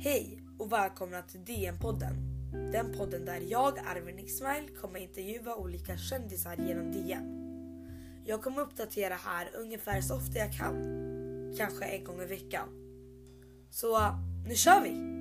Hej och välkomna till DN-podden. Den podden där jag, Arvin Ismail, kommer intervjua olika kändisar genom DN. Jag kommer uppdatera här ungefär så ofta jag kan. Kanske en gång i veckan. Så nu kör vi!